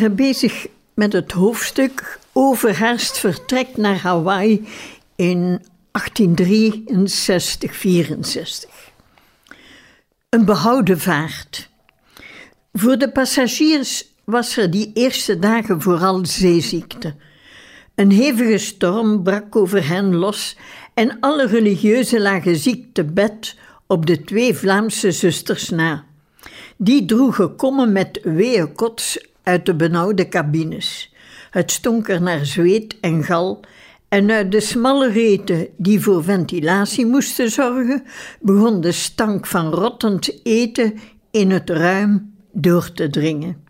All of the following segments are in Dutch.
Waren bezig met het hoofdstuk Overhaast vertrek naar Hawaii in 1863-64. Een behouden vaart. Voor de passagiers was er die eerste dagen vooral zeeziekte. Een hevige storm brak over hen los en alle religieuzen lagen ziek te bed op de twee Vlaamse zusters na. Die droegen kommen met weeën kots uit de benauwde cabines. Het stonk er naar zweet en gal, en uit de smalle reten die voor ventilatie moesten zorgen, begon de stank van rottend eten in het ruim door te dringen.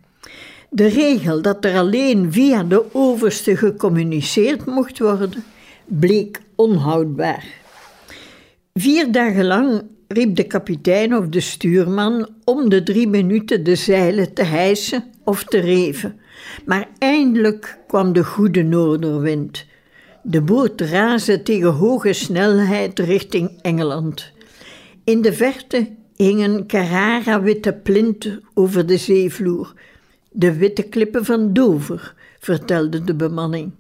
De regel dat er alleen via de overste gecommuniceerd mocht worden, bleek onhoudbaar. Vier dagen lang riep de kapitein of de stuurman om de drie minuten de zeilen te hijsen of te reven. Maar eindelijk kwam de goede noorderwind. De boot raasde tegen hoge snelheid richting Engeland. In de verte hing een Carrara-witte plint over de zeevloer. De witte klippen van Dover, vertelde de bemanning.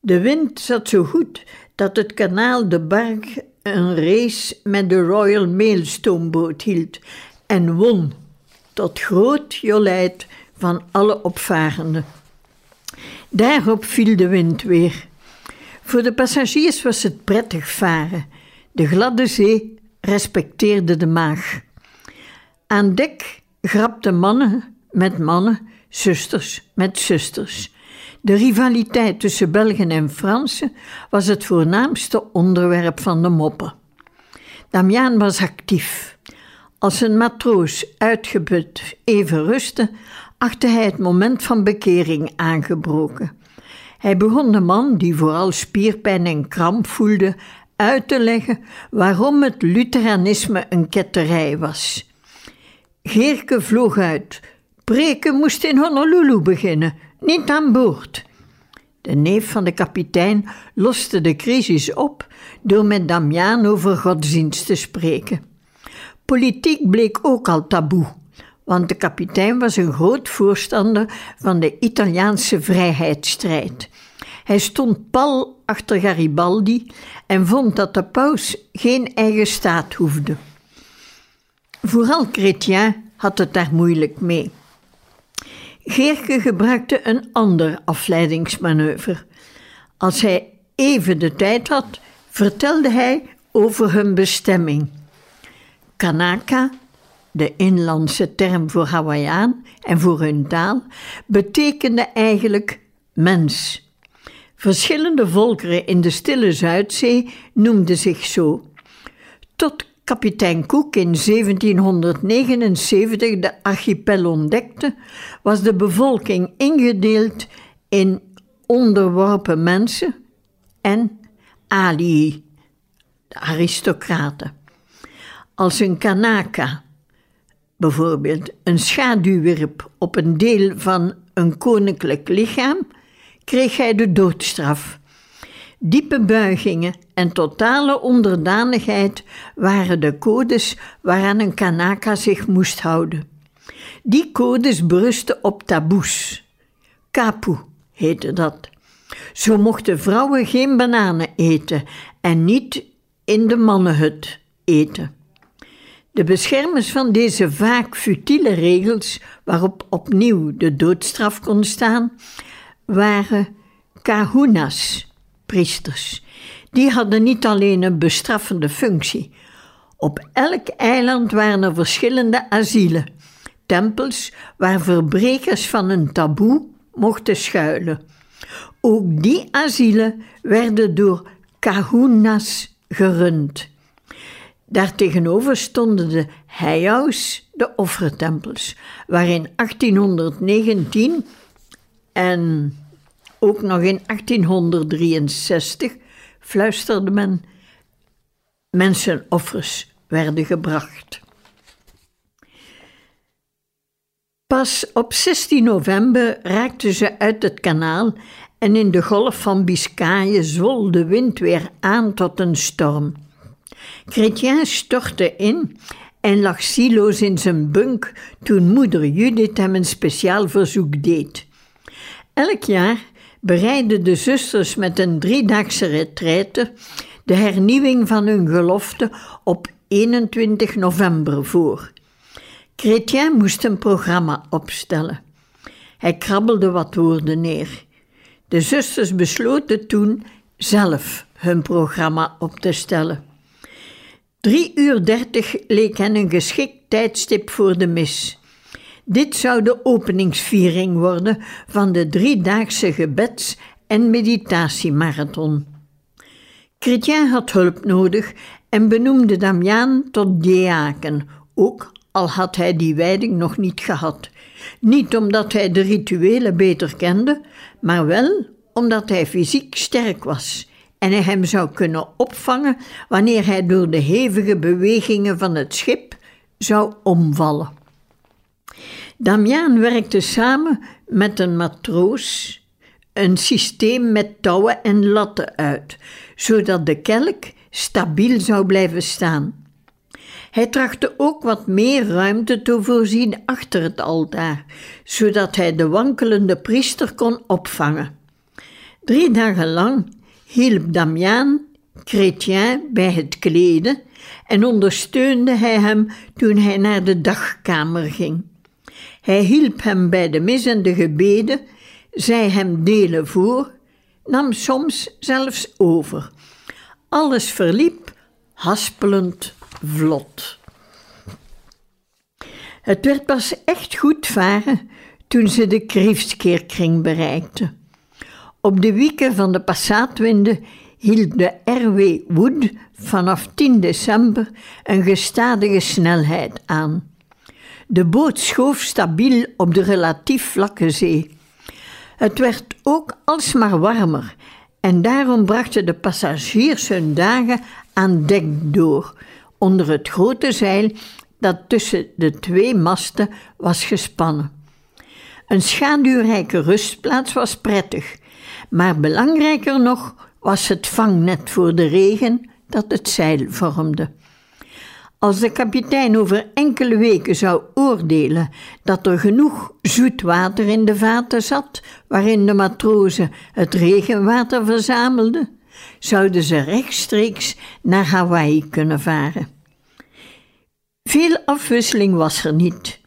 De wind zat zo goed dat het kanaal de Barg een race met de Royal Mail stoomboot hield en won, tot groot jolijt van alle opvarenden. Daarop viel de wind weer. Voor de passagiers was het prettig varen. De gladde zee respecteerde de maag. Aan dek grapten mannen met mannen, zusters met zusters. De rivaliteit tussen Belgen en Fransen was het voornaamste onderwerp van de moppen. Damiaan was actief. Als een matroos uitgeput even rustte, achtte hij het moment van bekering aangebroken. Hij begon de man, die vooral spierpijn en kramp voelde, uit te leggen waarom het Lutheranisme een ketterij was. Geerke vloog uit. Preken moest in Honolulu beginnen, niet aan boord. De neef van de kapitein loste de crisis op door met Damiaan over godsdienst te spreken. Politiek bleek ook al taboe, want de kapitein was een groot voorstander van de Italiaanse vrijheidsstrijd. Hij stond pal achter Garibaldi en vond dat de paus geen eigen staat hoefde. Vooral Chrétien had het daar moeilijk mee. Geerke gebruikte een ander afleidingsmanoeuvre. Als hij even de tijd had, vertelde hij over hun bestemming. Kanaka, de inlandse term voor Hawaiiaan en voor hun taal, betekende eigenlijk mens. Verschillende volkeren in de Stille Zuidzee noemden zich zo. Tot kapitein Cook in 1779 de archipel ontdekte, was de bevolking ingedeeld in onderworpen mensen en alii, de aristocraten. Als een kanaka, bijvoorbeeld een schaduw wierp op een deel van een koninklijk lichaam, kreeg hij de doodstraf. Diepe buigingen en totale onderdanigheid waren de codes waaraan een Kanaka zich moest houden. Die codes berusten op taboes. Kapu heette dat. Zo mochten vrouwen geen bananen eten en niet in de mannenhut eten. De beschermers van deze vaak futiele regels, waarop opnieuw de doodstraf kon staan, waren kahunas, priesters. Die hadden niet alleen een bestraffende functie. Op elk eiland waren er verschillende asielen, tempels waar verbrekers van een taboe mochten schuilen. Ook die asielen werden door kahunas gerund. Daartegenover stonden de heiaus, de offertempels, waar in 1819 en ook nog in 1863 fluisterde men mensenoffers werden gebracht. Pas op 16 november raakten ze uit het kanaal en in de golf van Biscayen zwol de wind weer aan tot een storm. Chrétien stortte in en lag siloos in zijn bunk toen moeder Judith hem een speciaal verzoek deed. Elk jaar bereidden de zusters met een driedaagse retraite de hernieuwing van hun gelofte op 21 november voor. Chrétien moest een programma opstellen. Hij krabbelde wat woorden neer. De zusters besloten toen zelf hun programma op te stellen. Drie uur dertig leek hen een geschikt tijdstip voor de mis. Dit zou de openingsviering worden van de driedaagse gebeds- en meditatiemarathon. Chrétien had hulp nodig en benoemde Damiaan tot diaken, ook al had hij die wijding nog niet gehad. Niet omdat hij de rituelen beter kende, maar wel omdat hij fysiek sterk was en hij hem zou kunnen opvangen wanneer hij door de hevige bewegingen van het schip zou omvallen. Damiaan werkte samen met een matroos een systeem met touwen en latten uit, zodat de kelk stabiel zou blijven staan. Hij trachtte ook wat meer ruimte te voorzien achter het altaar, zodat hij de wankelende priester kon opvangen. Drie dagen lang hielp Damiaan Chrétien bij het kleden en ondersteunde hij hem toen hij naar de dagkamer ging. Hij hielp hem bij de mis en de gebeden, zei hem delen voor, nam soms zelfs over. Alles verliep haspelend vlot. Het werd pas echt goed varen toen ze de Kriefskeerkring bereikten. Op de wieken van de passaatwinden hield de R.W. Wood vanaf 10 december een gestadige snelheid aan. De boot schoof stabiel op de relatief vlakke zee. Het werd ook alsmaar warmer en daarom brachten de passagiers hun dagen aan dek door, onder het grote zeil dat tussen de twee masten was gespannen. Een schaduwrijke rustplaats was prettig, maar belangrijker nog was het vangnet voor de regen dat het zeil vormde. Als de kapitein over enkele weken zou oordelen dat er genoeg zoet water in de vaten zat waarin de matrozen het regenwater verzamelden, zouden ze rechtstreeks naar Hawaii kunnen varen. Veel afwisseling was er niet.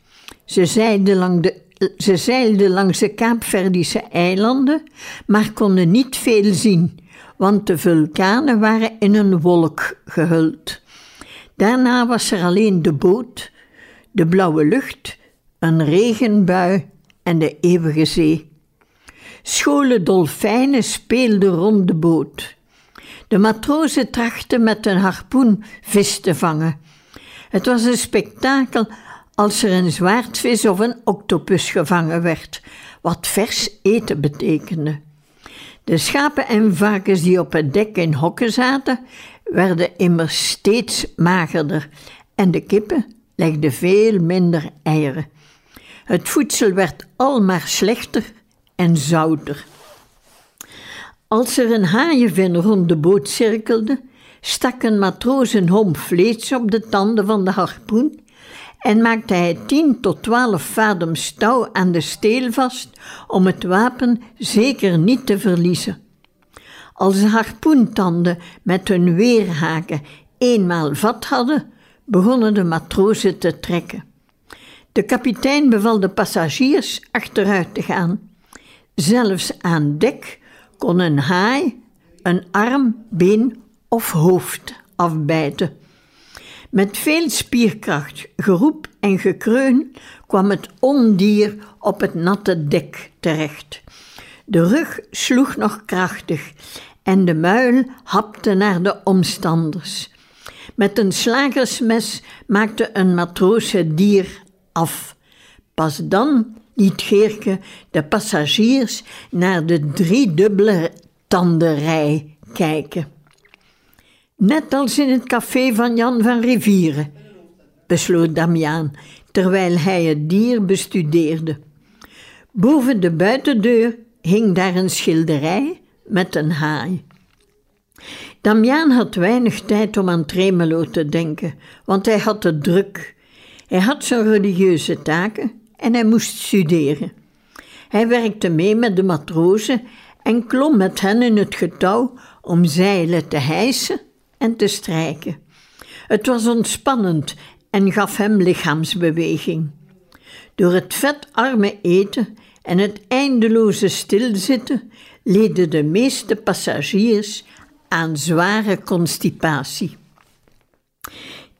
Ze zeilden, lang de, ze zeilden langs de Kaapverdische eilanden, maar konden niet veel zien, want de vulkanen waren in een wolk gehuld. Daarna was er alleen de boot, de blauwe lucht, een regenbui en de eeuwige zee. Scholen dolfijnen speelden rond de boot. De matrozen trachten met een harpoen vis te vangen. Het was een spektakel als er een zwaardvis of een octopus gevangen werd, wat vers eten betekende. De schapen en varkens die op het dek in hokken zaten, werden immers steeds magerder en de kippen legden veel minder eieren. Het voedsel werd almaar slechter en zouter. Als er een haaienvin rond de boot cirkelde, stak een matroos een homp vlees op de tanden van de harpoen en maakte hij tien tot twaalf vadem touw aan de steel vast om het wapen zeker niet te verliezen. Als de harpoentanden met hun weerhaken eenmaal vat hadden, begonnen de matrozen te trekken. De kapitein beval de passagiers achteruit te gaan. Zelfs aan dek kon een haai een arm, been of hoofd afbijten. Met veel spierkracht, geroep en gekreun kwam het ondier op het natte dek terecht. De rug sloeg nog krachtig en de muil hapte naar de omstanders. Met een slagersmes maakte een matroos het dier af. Pas dan liet Geerke de passagiers naar de driedubbele tanderij kijken. Net als in het café van Jan van Rivieren, besloot Damiaan, terwijl hij het dier bestudeerde. Boven de buitendeur hing daar een schilderij met een haai. Damiaan had weinig tijd om aan Tremelo te denken, want hij had het druk. Hij had zijn religieuze taken en hij moest studeren. Hij werkte mee met de matrozen en klom met hen in het getouw om zeilen te hijsen en te strijken. Het was ontspannend en gaf hem lichaamsbeweging. Door het vetarme eten en het eindeloze stilzitten leden de meeste passagiers aan zware constipatie.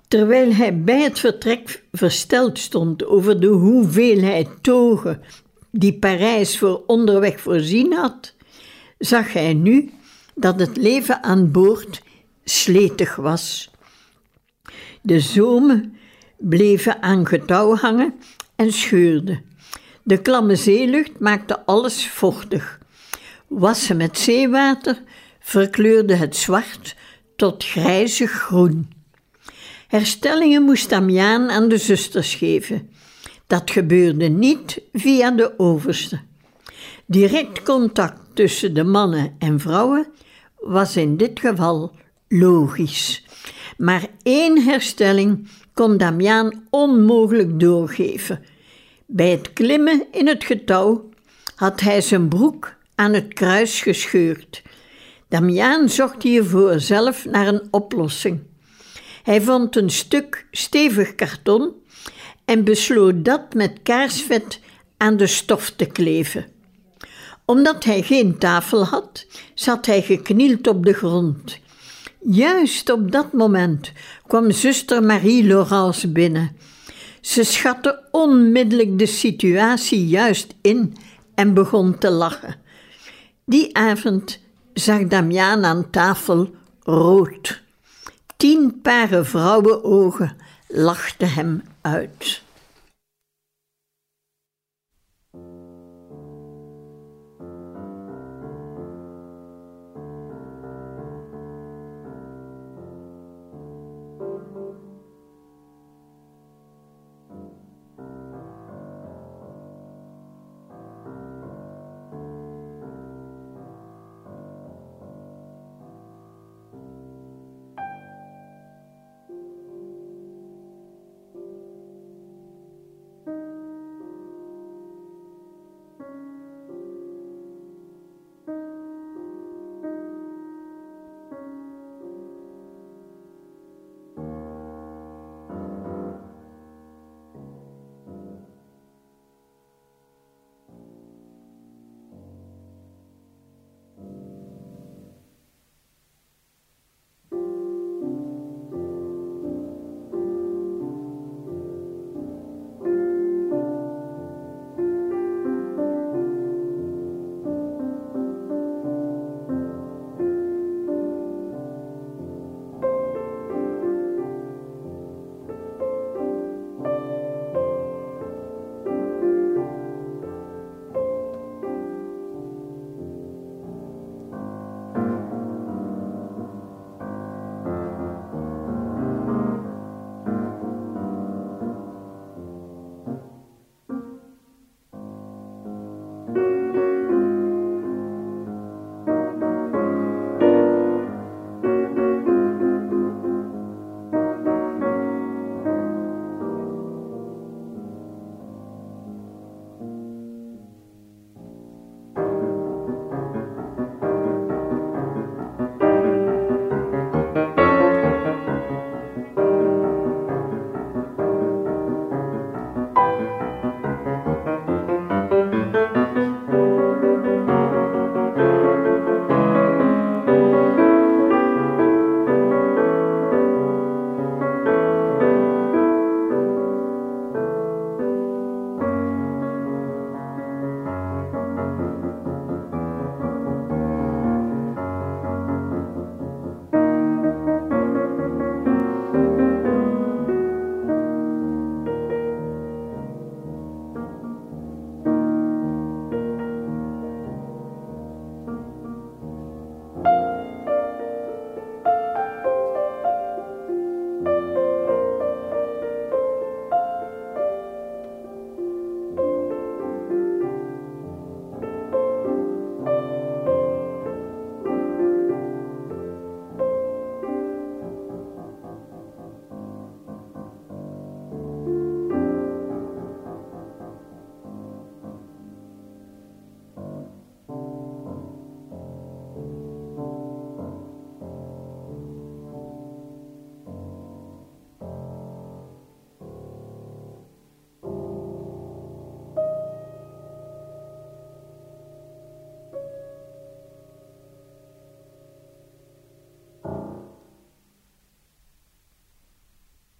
Terwijl hij bij het vertrek versteld stond over de hoeveelheid togen die Parijs voor onderweg voorzien had, zag hij nu dat het leven aan boord sletig was. De zomen bleven aan getouw hangen en scheurden. De klamme zeelucht maakte alles vochtig. Wassen met zeewater verkleurde het zwart tot grijzig groen. Herstellingen moest Damiaan aan de zusters geven. Dat gebeurde niet via de overste. Direct contact tussen de mannen en vrouwen was in dit geval logisch. Maar één herstelling kon Damiaan onmogelijk doorgeven. Bij het klimmen in het getouw had hij zijn broek aan het kruis gescheurd. Damiaan zocht hiervoor zelf naar een oplossing. Hij vond een stuk stevig karton en besloot dat met kaarsvet aan de stof te kleven. Omdat hij geen tafel had, zat hij geknield op de grond. Juist op dat moment kwam zuster Marie-Laurence binnen. Ze schatte onmiddellijk de situatie juist in en begon te lachen. Die avond zag Damiaan aan tafel rood. Tien paren vrouwenogen lachten hem uit.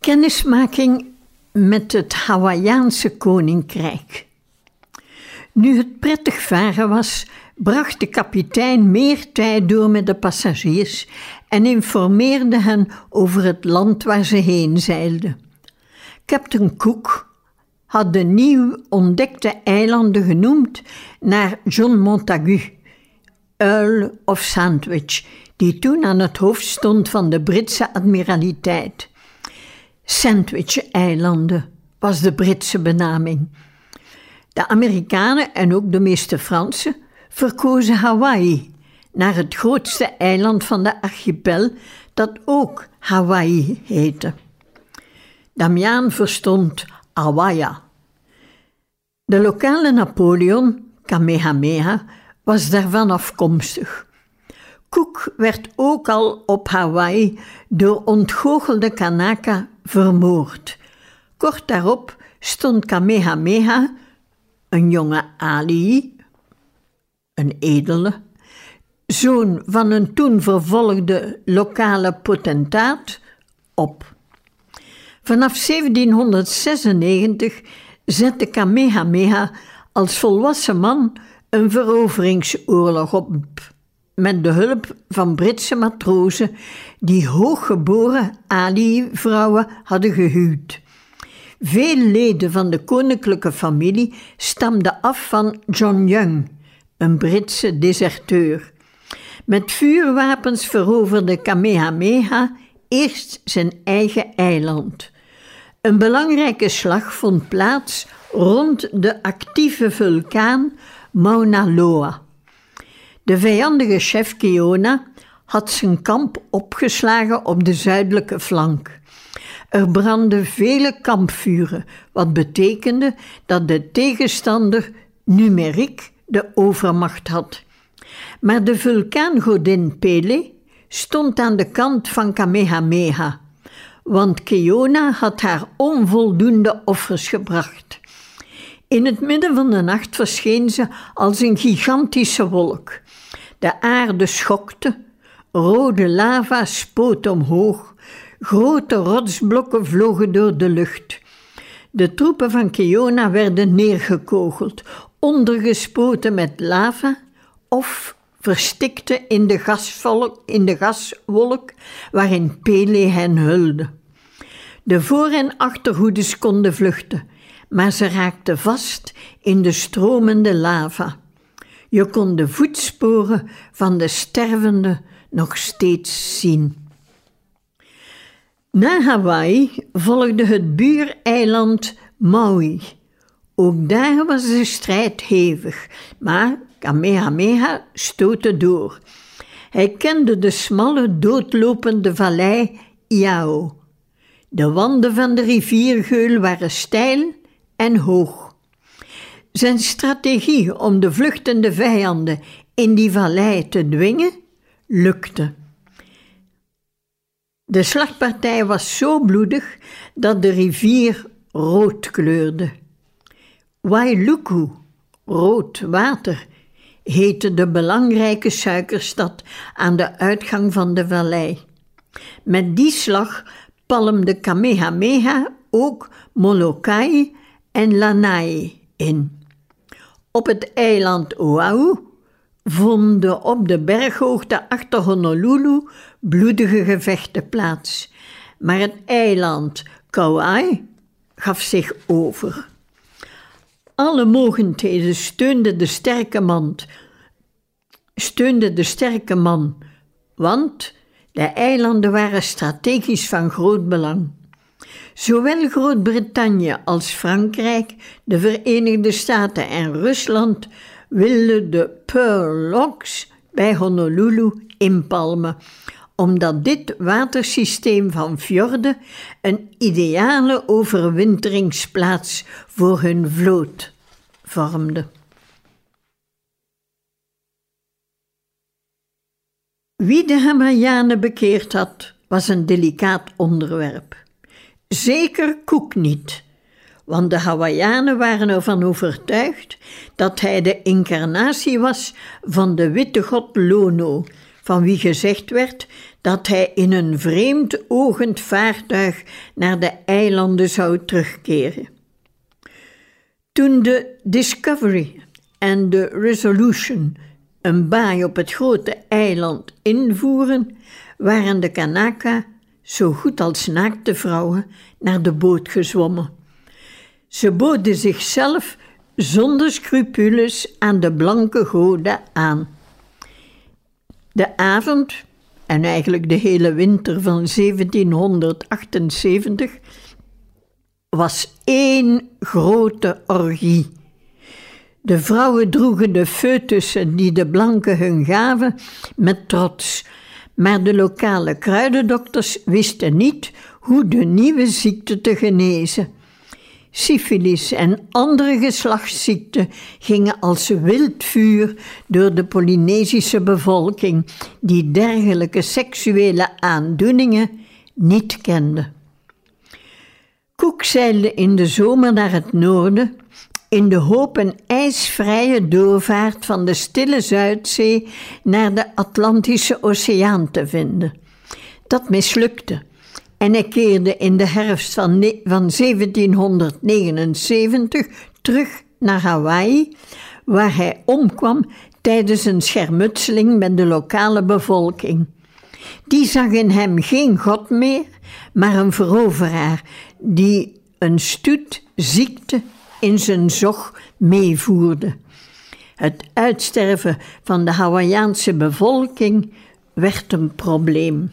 Kennismaking met het Hawaïaanse koninkrijk. Nu het prettig varen was, bracht de kapitein meer tijd door met de passagiers en informeerde hen over het land waar ze heen zeilden. Captain Cook had de nieuw ontdekte eilanden genoemd naar John Montagu, Earl of Sandwich, die toen aan het hoofd stond van de Britse admiraliteit. Sandwich-eilanden was de Britse benaming. De Amerikanen en ook de meeste Fransen verkozen Hawaii, naar het grootste eiland van de archipel, dat ook Hawaii heette. Damiaan verstond Awaya. De lokale Napoleon, Kamehameha, was daarvan afkomstig. Cook werd ook al op Hawaii door ontgoochelde Kanaka vermoord. Kort daarop stond Kamehameha, een jonge Ali, een edele, zoon van een toen vervolgde lokale potentaat, op. Vanaf 1796 zette Kamehameha als volwassen man een veroveringsoorlog op met de hulp van Britse matrozen die hooggeboren Ali-vrouwen hadden gehuwd. Veel leden van de koninklijke familie stamden af van John Young, een Britse deserteur. Met vuurwapens veroverde Kamehameha eerst zijn eigen eiland. Een belangrijke slag vond plaats rond de actieve vulkaan Mauna Loa. De vijandige chef Keona had zijn kamp opgeslagen op de zuidelijke flank. Er brandden vele kampvuren, wat betekende dat de tegenstander numeriek de overmacht had. Maar de vulkaangodin Pele stond aan de kant van Kamehameha, want Keona had haar onvoldoende offers gebracht. In het midden van de nacht verscheen ze als een gigantische wolk. De aarde schokte, rode lava spoot omhoog, grote rotsblokken vlogen door de lucht. De troepen van Keona werden neergekogeld, ondergespoten met lava of verstikte in de, gasvolk, in de gaswolk waarin Pele hen hulde. De voor- en achterhoedes konden vluchten, maar ze raakten vast in de stromende lava. Je kon de voetsporen van de stervende nog steeds zien. Na Hawaii volgde het buureiland Maui. Ook daar was de strijd hevig, maar Kamehameha stootte door. Hij kende de smalle, doodlopende vallei Iao. De wanden van de riviergeul waren steil en hoog. Zijn strategie om de vluchtende vijanden in die vallei te dwingen lukte. De slagpartij was zo bloedig dat de rivier rood kleurde. Wailuku, rood water, heette de belangrijke suikerstad aan de uitgang van de vallei. Met die slag palmde Kamehameha ook Molokai en Lanai in. Op het eiland Oahu vonden op de berghoogte achter Honolulu bloedige gevechten plaats, maar het eiland Kauai gaf zich over. Alle mogendheden steunden de sterke man, steunde de sterke man, want de eilanden waren strategisch van groot belang. Zowel Groot-Brittannië als Frankrijk, de Verenigde Staten en Rusland wilden de Pearl Locks bij Honolulu inpalmen, omdat dit watersysteem van fjorden een ideale overwinteringsplaats voor hun vloot vormde. Wie de Hawaiianen bekeerd had, was een delicaat onderwerp. Zeker Cook niet, want de Hawaiianen waren ervan overtuigd dat hij de incarnatie was van de witte god Lono, van wie gezegd werd dat hij in een vreemd ogend vaartuig naar de eilanden zou terugkeren. Toen de Discovery en de Resolution een baai op het grote eiland invoeren, waren de Kanaka, zo goed als naakte vrouwen, naar de boot gezwommen. Ze boden zichzelf zonder scrupules aan de blanke goden aan. De avond, en eigenlijk de hele winter van 1778, was één grote orgie. De vrouwen droegen de foetussen die de blanken hun gaven met trots, maar de lokale kruidendokters wisten niet hoe de nieuwe ziekte te genezen. Syfilis en andere geslachtsziekten gingen als wild vuur door de Polynesische bevolking, die dergelijke seksuele aandoeningen niet kende. Cook zeilde in de zomer naar het noorden in de hoop een ijsvrije doorvaart van de stille Zuidzee naar de Atlantische Oceaan te vinden. Dat mislukte en hij keerde in de herfst van, van 1779 terug naar Hawaii, waar hij omkwam tijdens een schermutseling met de lokale bevolking. Die zag in hem geen god meer, maar een veroveraar die een stoet ziekte in zijn zog meevoerde. Het uitsterven van de Hawaïaanse bevolking werd een probleem.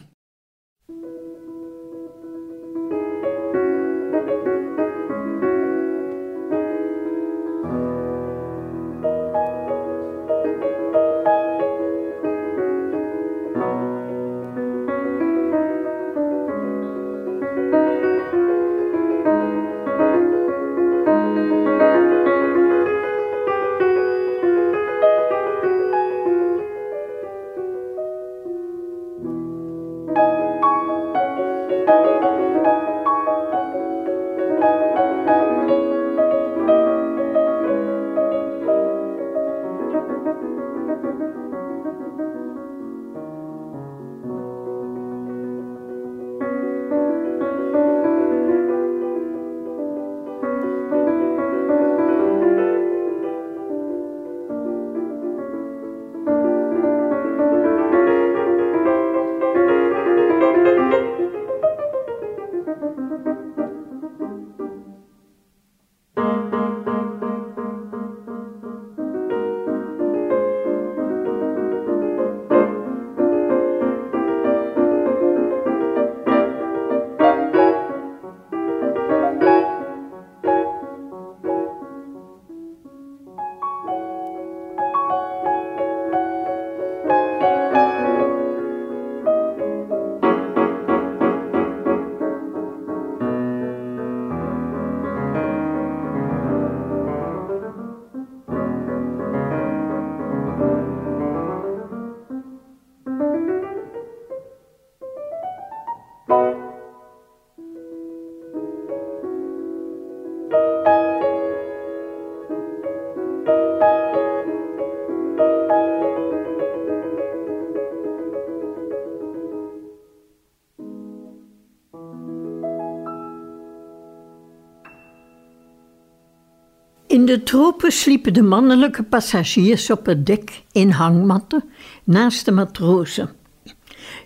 In de tropen sliepen de mannelijke passagiers op het dek in hangmatten naast de matrozen.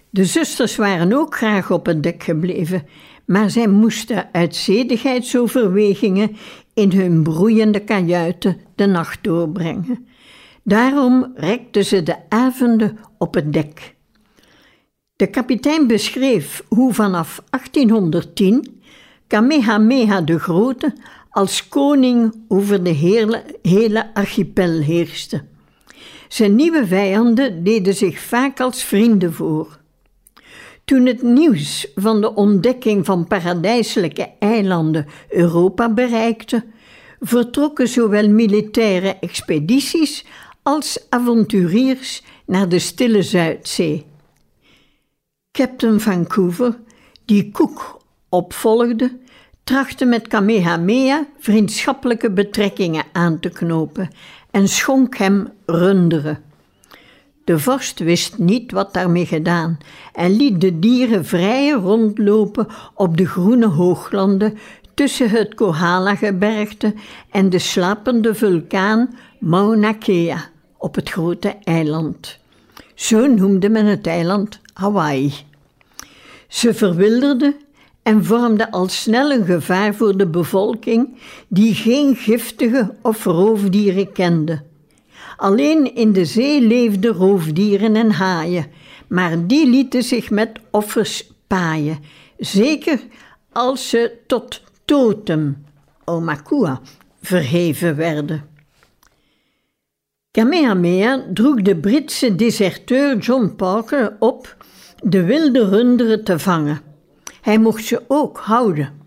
De zusters waren ook graag op het dek gebleven, maar zij moesten uit zedigheidsoverwegingen in hun broeiende kajuiten de nacht doorbrengen. Daarom rekten ze de avonden op het dek. De kapitein beschreef hoe vanaf 1810 Kamehameha de Grote als koning over de hele, hele archipel heerste. Zijn nieuwe vijanden deden zich vaak als vrienden voor. Toen het nieuws van de ontdekking van paradijselijke eilanden Europa bereikte, vertrokken zowel militaire expedities als avonturiers naar de stille Zuidzee. Captain Vancouver, die Cook opvolgde, trachtte met Kamehameha vriendschappelijke betrekkingen aan te knopen en schonk hem runderen. De vorst wist niet wat daarmee gedaan en liet de dieren vrij rondlopen op de groene hooglanden tussen het Kohala-gebergte en de slapende vulkaan Mauna Kea op het grote eiland. Zo noemde men het eiland Hawaii. Ze verwilderden en vormden al snel een gevaar voor de bevolking die geen giftige of roofdieren kende. Alleen in de zee leefden roofdieren en haaien, maar die lieten zich met offers paaien, zeker als ze tot totem, Omakua, verheven werden. Kamehameha droeg de Britse deserteur John Parker op de wilde runderen te vangen. Hij mocht ze ook houden.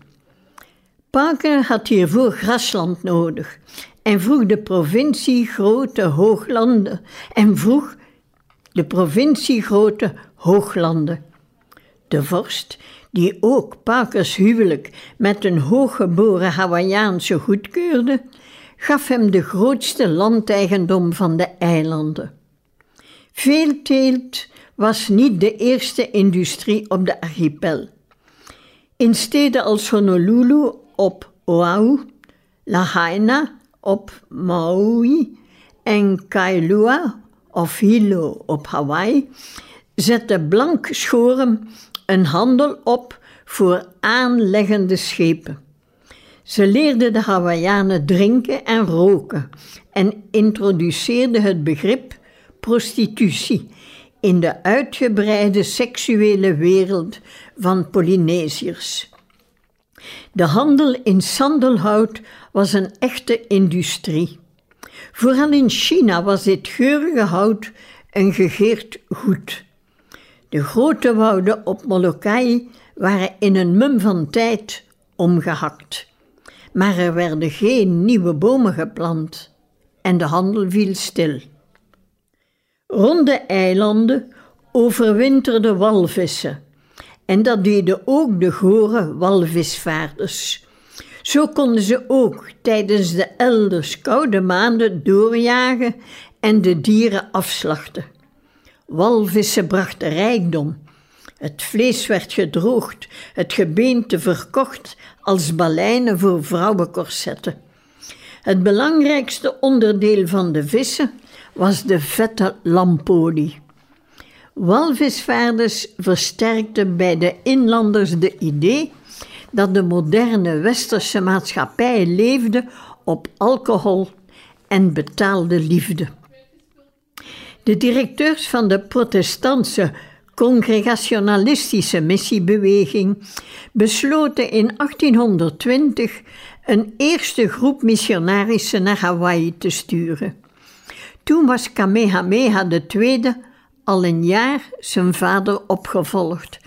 Parker had hiervoor grasland nodig en vroeg de provincie Grote Hooglanden en vroeg de provincie Grote Hooglanden. De vorst, die ook Parkers huwelijk met een hooggeboren Hawaïaanse goedkeurde, gaf hem de grootste landeigendom van de eilanden. Veelteelt was niet de eerste industrie op de archipel. In steden als Honolulu op Oahu, Lahaina op Maui en Kailua of Hilo op Hawaii zette Blank Schoren een handel op voor aanleggende schepen. Ze leerden de Hawaiianen drinken en roken en introduceerden het begrip prostitutie in de uitgebreide seksuele wereld van Polynesiërs. De handel in sandelhout was een echte industrie. Vooral in China was dit geurige hout een gegeerd goed. De grote wouden op Molokai waren in een mum van tijd omgehakt. Maar er werden geen nieuwe bomen geplant en de handel viel stil. Rond de eilanden overwinterden walvissen en dat deden ook de gore walvisvaarders. Zo konden ze ook tijdens de elders koude maanden doorjagen en de dieren afslachten. Walvissen brachten rijkdom. Het vlees werd gedroogd, het gebeente verkocht als baleinen voor vrouwenkorsetten. Het belangrijkste onderdeel van de vissen was de vette lampolie. Walvisvaarders versterkten bij de inlanders de idee dat de moderne westerse maatschappij leefde op alcohol en betaalde liefde. De directeurs van de protestantse congregationalistische missiebeweging besloten in 1820 een eerste groep missionarissen naar Hawaii te sturen. Toen was Kamehameha II al een jaar zijn vader opgevolgd,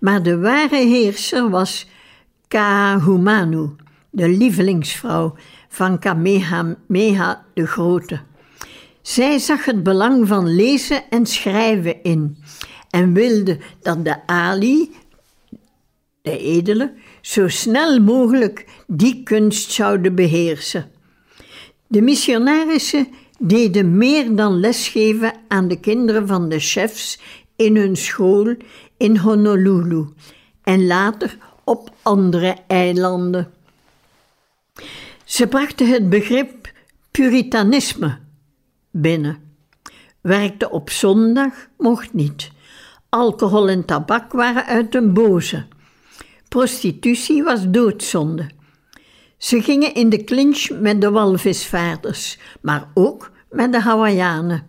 maar de ware heerser was Kahumanu, de lievelingsvrouw van Kamehameha de Grote. Zij zag het belang van lezen en schrijven in en wilde dat de Ali, de edele, zo snel mogelijk die kunst zouden beheersen. De missionarissen deden meer dan lesgeven aan de kinderen van de chefs in hun school in Honolulu en later op andere eilanden. Ze brachten het begrip puritanisme binnen. Werkte op zondag mocht niet. Alcohol en tabak waren uit de boze. Prostitutie was doodzonde. Ze gingen in de clinch met de walvisvaarders, maar ook met de Hawaiianen.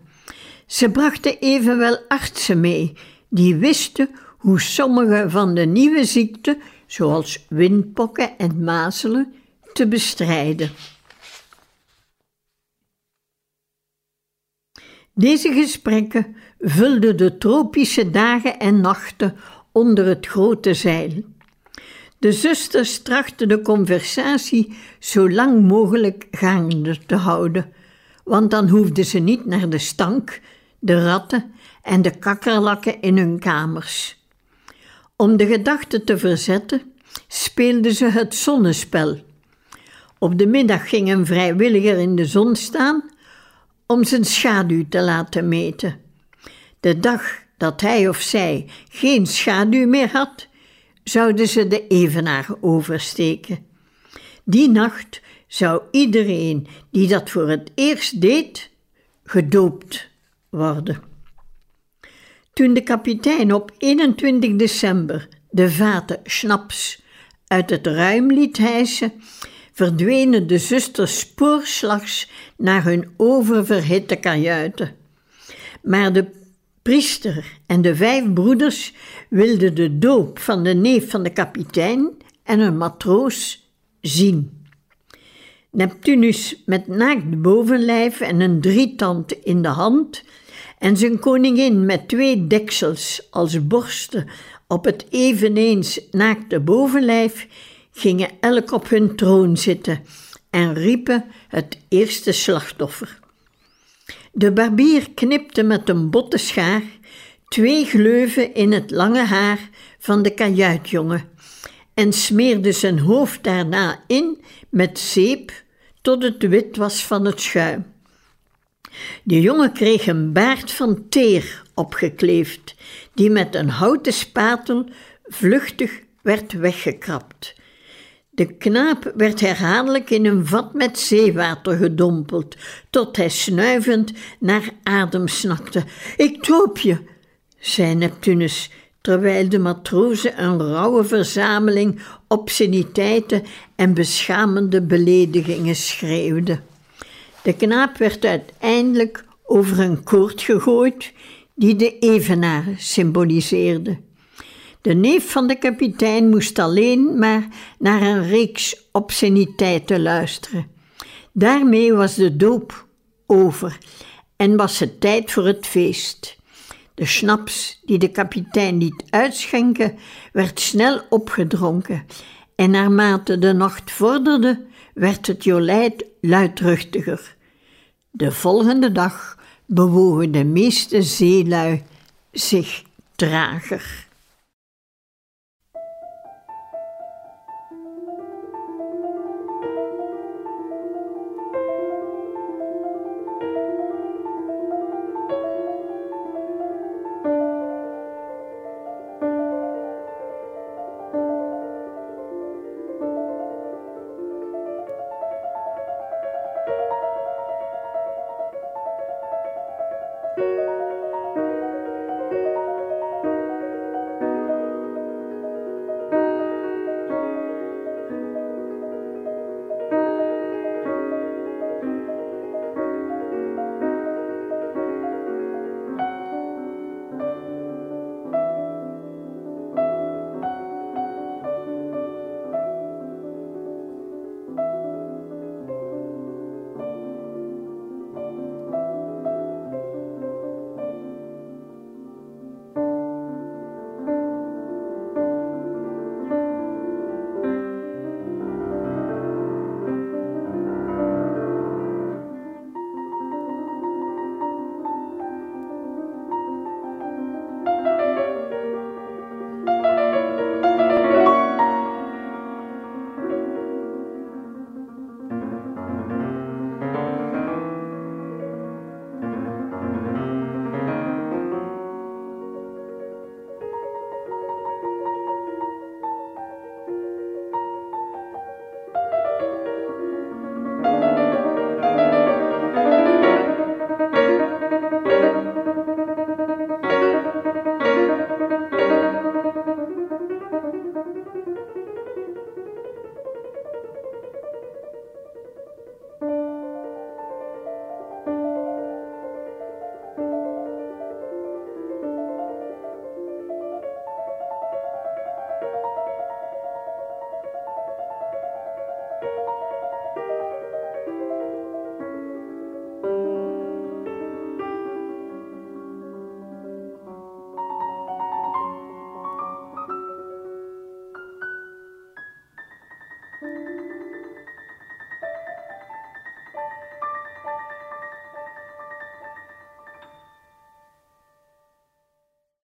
Ze brachten evenwel artsen mee, die wisten hoe sommige van de nieuwe ziekten, zoals windpokken en mazelen, te bestrijden. Deze gesprekken vulden de tropische dagen en nachten onder het grote zeil. De zusters trachten de conversatie zo lang mogelijk gaande te houden, want dan hoefden ze niet naar de stank, de ratten en de kakkerlakken in hun kamers. Om de gedachten te verzetten, speelden ze het zonnespel. Op de middag ging een vrijwilliger in de zon staan om zijn schaduw te laten meten. De dag dat hij of zij geen schaduw meer had, zouden ze de Evenaar oversteken. Die nacht zou iedereen die dat voor het eerst deed, gedoopt worden. Toen de kapitein op 21 december de vaten schnaps uit het ruim liet hijsen, verdwenen de zusters spoorslags naar hun oververhitte kajuiten. Maar de priester en de vijf broeders wilden de doop van de neef van de kapitein en een matroos zien. Neptunus met naakt bovenlijf en een drietand in de hand en zijn koningin met twee deksels als borsten op het eveneens naakte bovenlijf gingen elk op hun troon zitten en riepen het eerste slachtoffer. De barbier knipte met een botte schaar twee gleuven in het lange haar van de kajuitjongen en smeerde zijn hoofd daarna in met zeep tot het wit was van het schuim. De jongen kreeg een baard van teer opgekleefd, die met een houten spatel vluchtig werd weggekrapt. De knaap werd herhaaldelijk in een vat met zeewater gedompeld, tot hij snuivend naar adem snakte. Ik doop je, zei Neptunus, terwijl de matrozen een rauwe verzameling obsceniteiten en beschamende beledigingen schreeuwden. De knaap werd uiteindelijk over een koord gegooid die de evenaar symboliseerde. De neef van de kapitein moest alleen maar naar een reeks obsceniteiten luisteren. Daarmee was de doop over en was het tijd voor het feest. De schnaps die de kapitein liet uitschenken, werd snel opgedronken en naarmate de nacht vorderde, werd het jolijt luidruchtiger. De volgende dag bewogen de meeste zeelui zich trager.